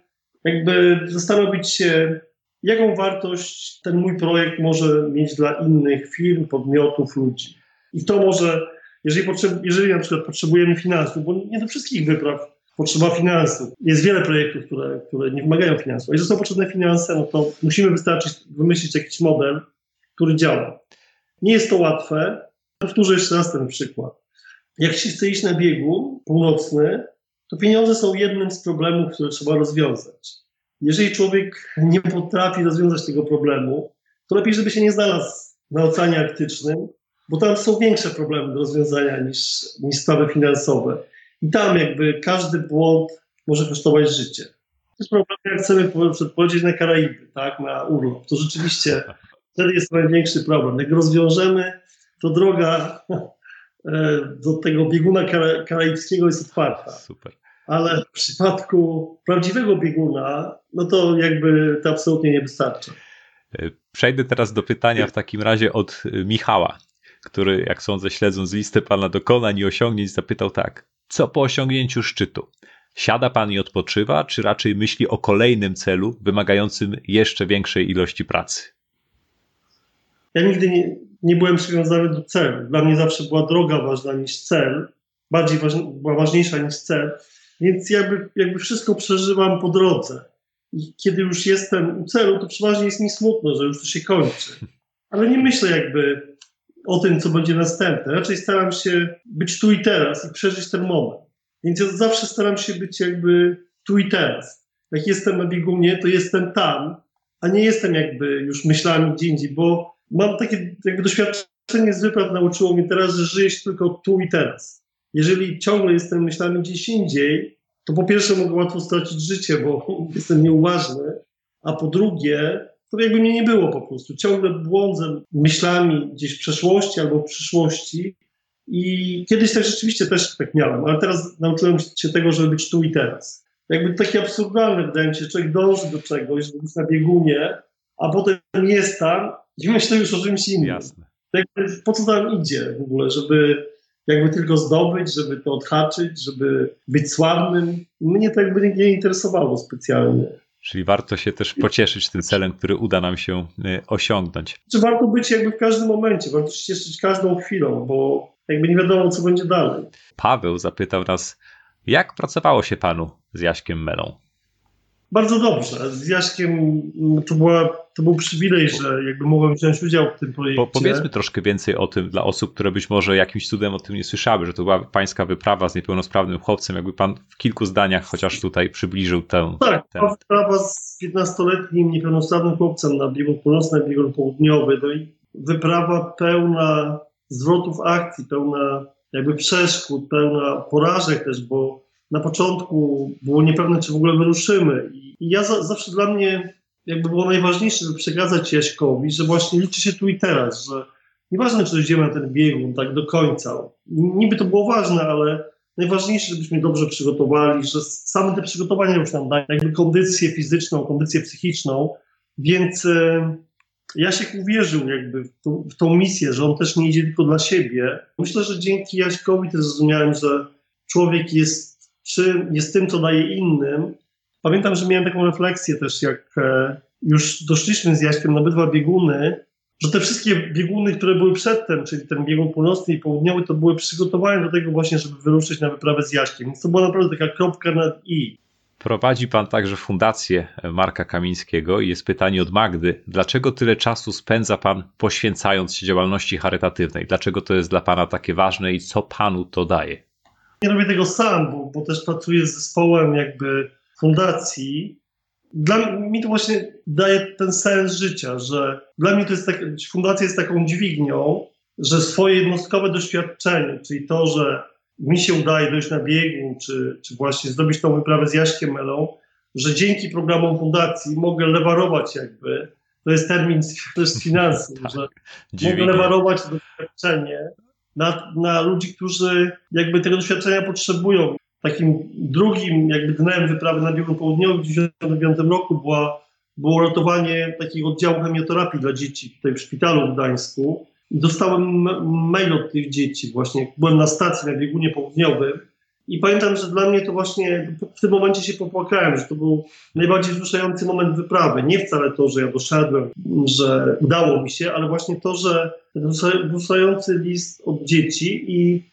S2: jakby zastanowić się, jaką wartość ten mój projekt może mieć dla innych firm, podmiotów, ludzi. I to może, jeżeli, potrzeb, jeżeli na przykład potrzebujemy finansów, bo nie do wszystkich wypraw potrzeba finansów. Jest wiele projektów, które, które nie wymagają finansów. Jeżeli są potrzebne finanse, no to musimy wystarczyć, wymyślić jakiś model, który działa. Nie jest to łatwe. Powtórzę jeszcze raz ten przykład. Jak się chce iść na biegun północny, to pieniądze są jednym z problemów, które trzeba rozwiązać. Jeżeli człowiek nie potrafi rozwiązać tego problemu, to lepiej, żeby się nie znalazł na Oceanie Arktycznym, bo tam są większe problemy do rozwiązania niż, niż sprawy finansowe. I tam jakby każdy błąd może kosztować życie. Jest problem, jak chcemy polecieć na Karaiby, tak, na urlop. To rzeczywiście wtedy jest największy problem. Jak rozwiążemy, to droga e, do tego bieguna karaibskiego jest otwarta. Super ale w przypadku prawdziwego bieguna, no to jakby to absolutnie nie wystarcza.
S1: E, przejdę teraz do pytania w takim razie od e, Michała, który, jak sądzę, śledząc listę pana dokonań i osiągnięć, zapytał tak: Co po osiągnięciu szczytu? Siada pan i odpoczywa, czy raczej myśli o kolejnym celu wymagającym jeszcze większej ilości pracy?
S2: Ja nigdy nie, nie byłem przywiązany do celu. Dla mnie zawsze była droga ważna niż cel, bardziej była ważniejsza niż cel. Więc jakby, jakby wszystko przeżywam po drodze. I kiedy już jestem u celu, to przeważnie jest mi smutno, że już to się kończy. Ale nie myślę jakby o tym, co będzie następne. Raczej staram się być tu i teraz i przeżyć ten moment. Więc ja zawsze staram się być jakby tu i teraz. Jak jestem na biegunie, to jestem tam, a nie jestem jakby już myślami gdzie indziej, bo mam takie jakby doświadczenie z wypraw nauczyło mnie teraz, że żyję się tylko tu i teraz. Jeżeli ciągle jestem myślami gdzieś indziej, to po pierwsze mogę łatwo stracić życie, bo jestem nieuważny, a po drugie, to jakby mnie nie było po prostu. Ciągle błądzę myślami gdzieś w przeszłości albo w przyszłości i kiedyś tak rzeczywiście też tak miałem, ale teraz nauczyłem się tego, żeby być tu i teraz. Jakby takie absurdalne wydaje mi się, że człowiek dąży do czegoś, żeby być na biegunie, a potem jest tam i myślę już o czymś innym.
S1: Jasne.
S2: Tak, po co tam idzie w ogóle, żeby jakby tylko zdobyć, żeby to odhaczyć, żeby być sławnym. Mnie to jakby nie interesowało specjalnie.
S1: Czyli warto się też pocieszyć tym celem, który uda nam się y, osiągnąć.
S2: Czy warto być jakby w każdym momencie, warto się cieszyć każdą chwilą, bo jakby nie wiadomo, co będzie dalej.
S1: Paweł zapytał nas, jak pracowało się panu z Jaśkiem Melą?
S2: Bardzo dobrze. Z Jaśkiem to, była, to był przywilej, że jakby mogłem wziąć udział w tym projekcie.
S1: Po, powiedzmy troszkę więcej o tym dla osób, które być może jakimś cudem o tym nie słyszały, że to była pańska wyprawa z niepełnosprawnym chłopcem. Jakby pan w kilku zdaniach chociaż tutaj przybliżył tę.
S2: Tak, ten... wyprawa z 15-letnim niepełnosprawnym chłopcem na biegun północny, biegun południowy. No i wyprawa pełna zwrotów akcji, pełna jakby przeszkód, pełna porażek też, bo na początku było niepewne, czy w ogóle wyruszymy. I ja za, zawsze dla mnie jakby było najważniejsze, żeby przekazać Jaśkowi, że właśnie liczy się tu i teraz, że nieważne, czy dojdziemy na ten biegun tak do końca. Niby to było ważne, ale najważniejsze, żebyśmy dobrze przygotowali, że same te przygotowania już nam dają jakby kondycję fizyczną, kondycję psychiczną, więc e, Jasiek uwierzył jakby w, w tą misję, że on też nie idzie tylko dla siebie. Myślę, że dzięki Jaśkowi też zrozumiałem, że człowiek jest czy jest tym, co daje innym. Pamiętam, że miałem taką refleksję też, jak e, już doszliśmy z Jaśkiem na obydwa bieguny, że te wszystkie bieguny, które były przedtem, czyli ten biegun północny i południowy, to były przygotowania do tego właśnie, żeby wyruszyć na wyprawę z Jaśkiem. Więc to była naprawdę taka kropka nad i.
S1: Prowadzi pan także fundację Marka Kamińskiego i jest pytanie od Magdy, dlaczego tyle czasu spędza pan poświęcając się działalności charytatywnej? Dlaczego to jest dla pana takie ważne i co panu to daje?
S2: Nie robię tego sam, bo, bo też pracuję z zespołem jakby fundacji. Dla mnie to właśnie daje ten sens życia, że dla mnie to jest tak, fundacja jest taką dźwignią, że swoje jednostkowe doświadczenie, czyli to, że mi się udaje dojść na biegun, czy, czy właśnie zrobić tą wyprawę z Jaśkiem Melą, że dzięki programom fundacji mogę lewarować jakby, to jest termin też z finansów, tak. że mogę lewarować doświadczenie na, na ludzi, którzy jakby tego doświadczenia potrzebują. Takim drugim jakby dnem wyprawy na biegun południowy w 1995 roku była, było ratowanie takiego oddziału chemioterapii dla dzieci tutaj w szpitalu w Gdańsku. Dostałem mail od tych dzieci właśnie. Byłem na stacji na biegunie południowym i pamiętam, że dla mnie to właśnie w tym momencie się popłakałem, że to był najbardziej wzruszający moment wyprawy. Nie wcale to, że ja doszedłem, że udało mi się, ale właśnie to, że wzruszający list od dzieci i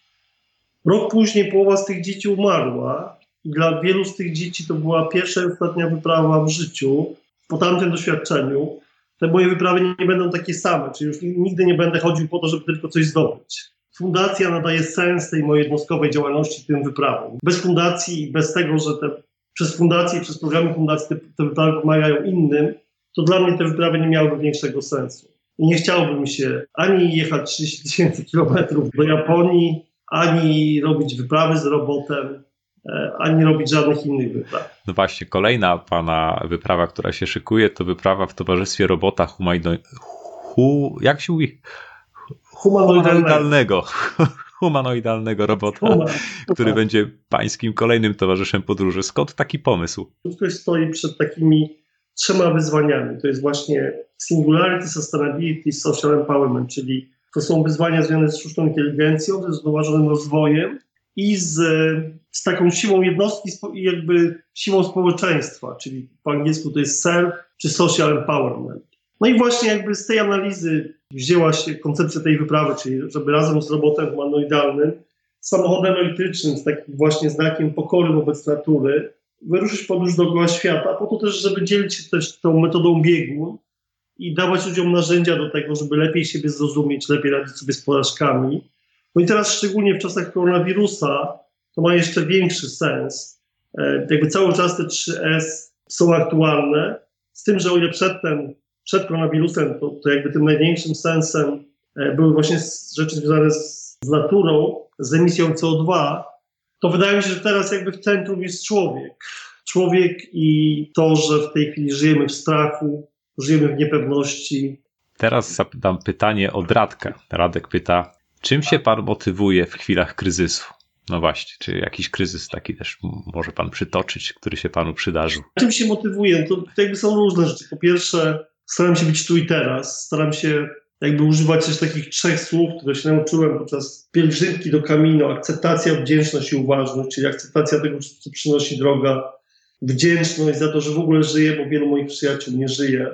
S2: rok później połowa z tych dzieci umarła. I dla wielu z tych dzieci to była pierwsza i ostatnia wyprawa w życiu. Po tamtym doświadczeniu te moje wyprawy nie będą takie same, czyli już nigdy nie będę chodził po to, żeby tylko coś zdobyć fundacja nadaje sens tej mojej jednostkowej działalności tym wyprawom. Bez fundacji i bez tego, że te, przez fundację i przez programy fundacji te, te wyprawy pomagają innym, to dla mnie te wyprawy nie miałyby większego sensu. I nie chciałbym się ani jechać 30 tysięcy kilometrów do Japonii, ani robić wyprawy z robotem, e, ani robić żadnych innych wypraw.
S1: No właśnie, kolejna pana wyprawa, która się szykuje, to wyprawa w towarzystwie robota humajdo... Hu... Jak się mówi? Humanoidalnego. Humanoidalnego robota, Human. który będzie pańskim kolejnym towarzyszem podróży. Skąd taki pomysł?
S2: Ktoś stoi przed takimi trzema wyzwaniami. To jest właśnie singularity, sustainability, social empowerment, czyli to są wyzwania związane z sztuczną inteligencją, ze zrównoważonym rozwojem i z, z taką siłą jednostki i jakby siłą społeczeństwa, czyli po angielsku to jest self czy social empowerment. No i właśnie jakby z tej analizy wzięła się koncepcja tej wyprawy, czyli żeby razem z robotem humanoidalnym, samochodem elektrycznym, z takim właśnie znakiem pokory wobec natury, wyruszyć podróż dookoła świata, po to też, żeby dzielić się też tą metodą biegu i dawać ludziom narzędzia do tego, żeby lepiej siebie zrozumieć, lepiej radzić sobie z porażkami. No i teraz szczególnie w czasach koronawirusa to ma jeszcze większy sens. E, jakby cały czas te 3S są aktualne, Z tym, że o ile przedtem, przed koronawirusem, to, to jakby tym największym sensem e, były właśnie rzeczy związane z, z naturą, z emisją CO2, to wydaje mi się, że teraz jakby w centrum jest człowiek. Człowiek i to, że w tej chwili żyjemy w strachu, żyjemy w niepewności.
S1: Teraz zapytam pytanie od Radka. Radek pyta, czym się pan motywuje w chwilach kryzysu? No właśnie, czy jakiś kryzys taki też może pan przytoczyć, który się panu przydarzył?
S2: Czym się motywuję? To, to jakby są różne rzeczy. Po pierwsze, staram się być tu i teraz, staram się jakby używać też takich trzech słów, które się nauczyłem podczas pielgrzymki do Kamino. Akceptacja, wdzięczność i uważność, czyli akceptacja tego, co przynosi droga, wdzięczność za to, że w ogóle żyję, bo wielu moich przyjaciół nie żyje,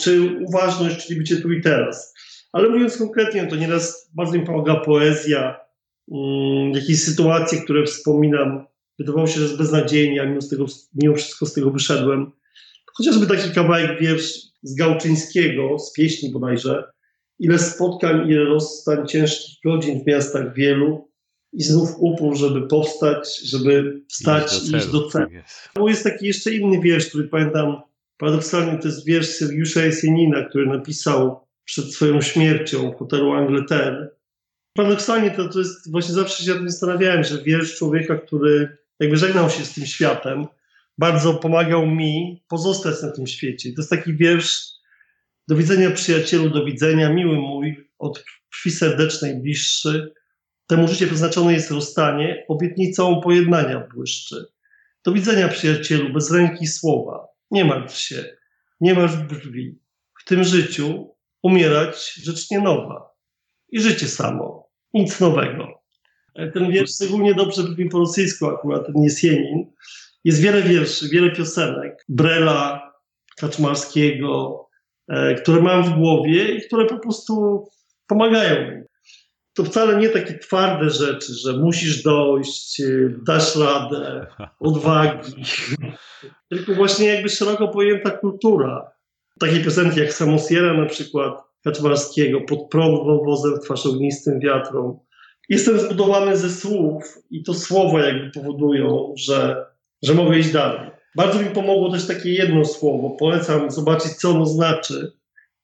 S2: czy uważność, czyli bycie tu i teraz. Ale mówiąc konkretnie, to nieraz bardzo mi pomaga poezja, um, jakieś sytuacje, które wspominam. Wydawało się, że jest beznadziejnie, a mimo, tego, mimo wszystko z tego wyszedłem. Chociażby taki kawałek wiersz z Gałczyńskiego, z pieśni bodajże, Ile spotkań, ile rozstań ciężkich godzin w miastach wielu i znów upór, żeby powstać, żeby wstać i iść do celu. Tak jest taki jeszcze inny wiersz, który pamiętam, paradoksalnie to jest wiersz Sergiusza Jesienina, który napisał przed swoją śmiercią w hotelu Angleterre. Paradoksalnie to, to jest, właśnie zawsze się nad tym zastanawiałem, że wiersz człowieka, który jakby żegnał się z tym światem, bardzo pomagał mi pozostać na tym świecie. To jest taki wiersz, do widzenia przyjacielu, do widzenia, miły mój, od krwi serdecznej bliższy. Temu życie przeznaczone jest rozstanie, obietnicą pojednania błyszczy. Do widzenia przyjacielu, bez ręki słowa. Nie martw się, nie masz brwi. W tym życiu umierać rzecz nie nowa. I życie samo, nic nowego. Ten wiersz szczególnie dobrze brzmi po rosyjsku akurat, ten jest Jenin. Jest wiele wierszy, wiele piosenek. Brela, Kaczmarskiego, E, które mam w głowie i które po prostu pomagają mi. To wcale nie takie twarde rzeczy, że musisz dojść, e, dasz radę, odwagi, tylko właśnie jakby szeroko pojęta kultura. Takie piosenki jak Samosiera na przykład Kaczmarskiego, pod prąd wąwozem twarz ognistym wiatrom. Jestem zbudowany ze słów i to słowa jakby powodują, że, że mogę iść dalej. Bardzo mi pomogło też takie jedno słowo. Polecam zobaczyć, co ono znaczy.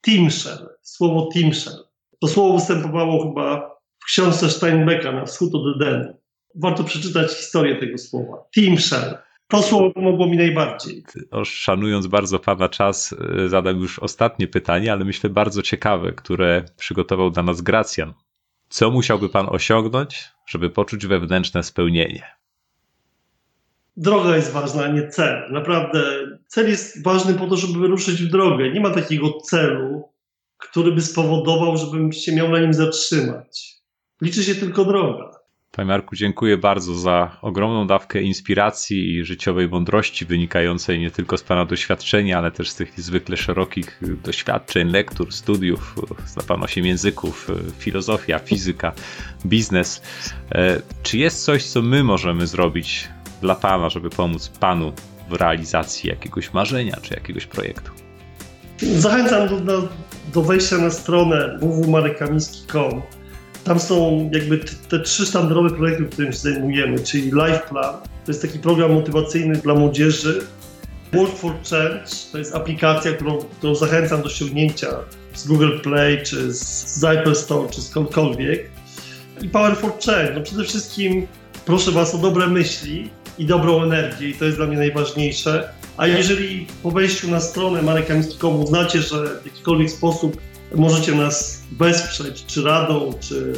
S2: Timszel. Słowo Timszel. To słowo występowało chyba w książce Steinbecka na wschód od Edenu. Warto przeczytać historię tego słowa. Timszel. To słowo pomogło mi najbardziej.
S1: Szanując bardzo Pana czas, e, zadam już ostatnie pytanie, ale myślę bardzo ciekawe, które przygotował dla nas Gracjan. Co musiałby Pan osiągnąć, żeby poczuć wewnętrzne spełnienie?
S2: Droga jest ważna, a nie cel. Naprawdę cel jest ważny po to, żeby wyruszyć w drogę. Nie ma takiego celu, który by spowodował, żebym się miał na nim zatrzymać. Liczy się tylko droga.
S1: Panie Marku, dziękuję bardzo za ogromną dawkę inspiracji i życiowej mądrości wynikającej nie tylko z Pana doświadczenia, ale też z tych niezwykle szerokich doświadczeń, lektur, studiów. Zna Pan osiem języków, filozofia, fizyka, biznes. E, czy jest coś, co my możemy zrobić dla Pana, żeby pomóc Panu w realizacji jakiegoś marzenia czy jakiegoś projektu?
S2: Zachęcam do, do, do wejścia na stronę www.marekamiński.com. Tam są jakby te trzy sztandarowe projekty, którymi się zajmujemy, czyli Life Plan, to jest taki program motywacyjny dla młodzieży. Work for Change to jest aplikacja, którą, którą zachęcam do ściągnięcia z Google Play, czy z Apple Store, czy skądkolwiek. I Power for Change. No przede wszystkim proszę Was o dobre myśli, i dobrą energię i to jest dla mnie najważniejsze. A jeżeli po wejściu na stronę marekamiński.com uznacie, że w jakikolwiek sposób możecie nas wesprzeć, czy radą, czy,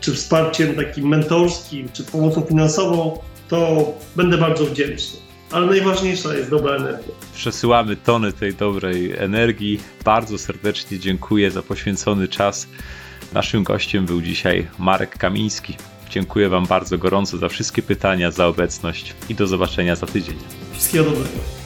S2: czy wsparciem takim mentorskim, czy pomocą finansową, to będę bardzo wdzięczny. Ale najważniejsza jest dobra energia.
S1: Przesyłamy tony tej dobrej energii. Bardzo serdecznie dziękuję za poświęcony czas. Naszym gościem był dzisiaj Marek Kamiński. Dziękuję Wam bardzo gorąco za wszystkie pytania, za obecność i do zobaczenia za tydzień.
S2: Wszystkiego dobrego.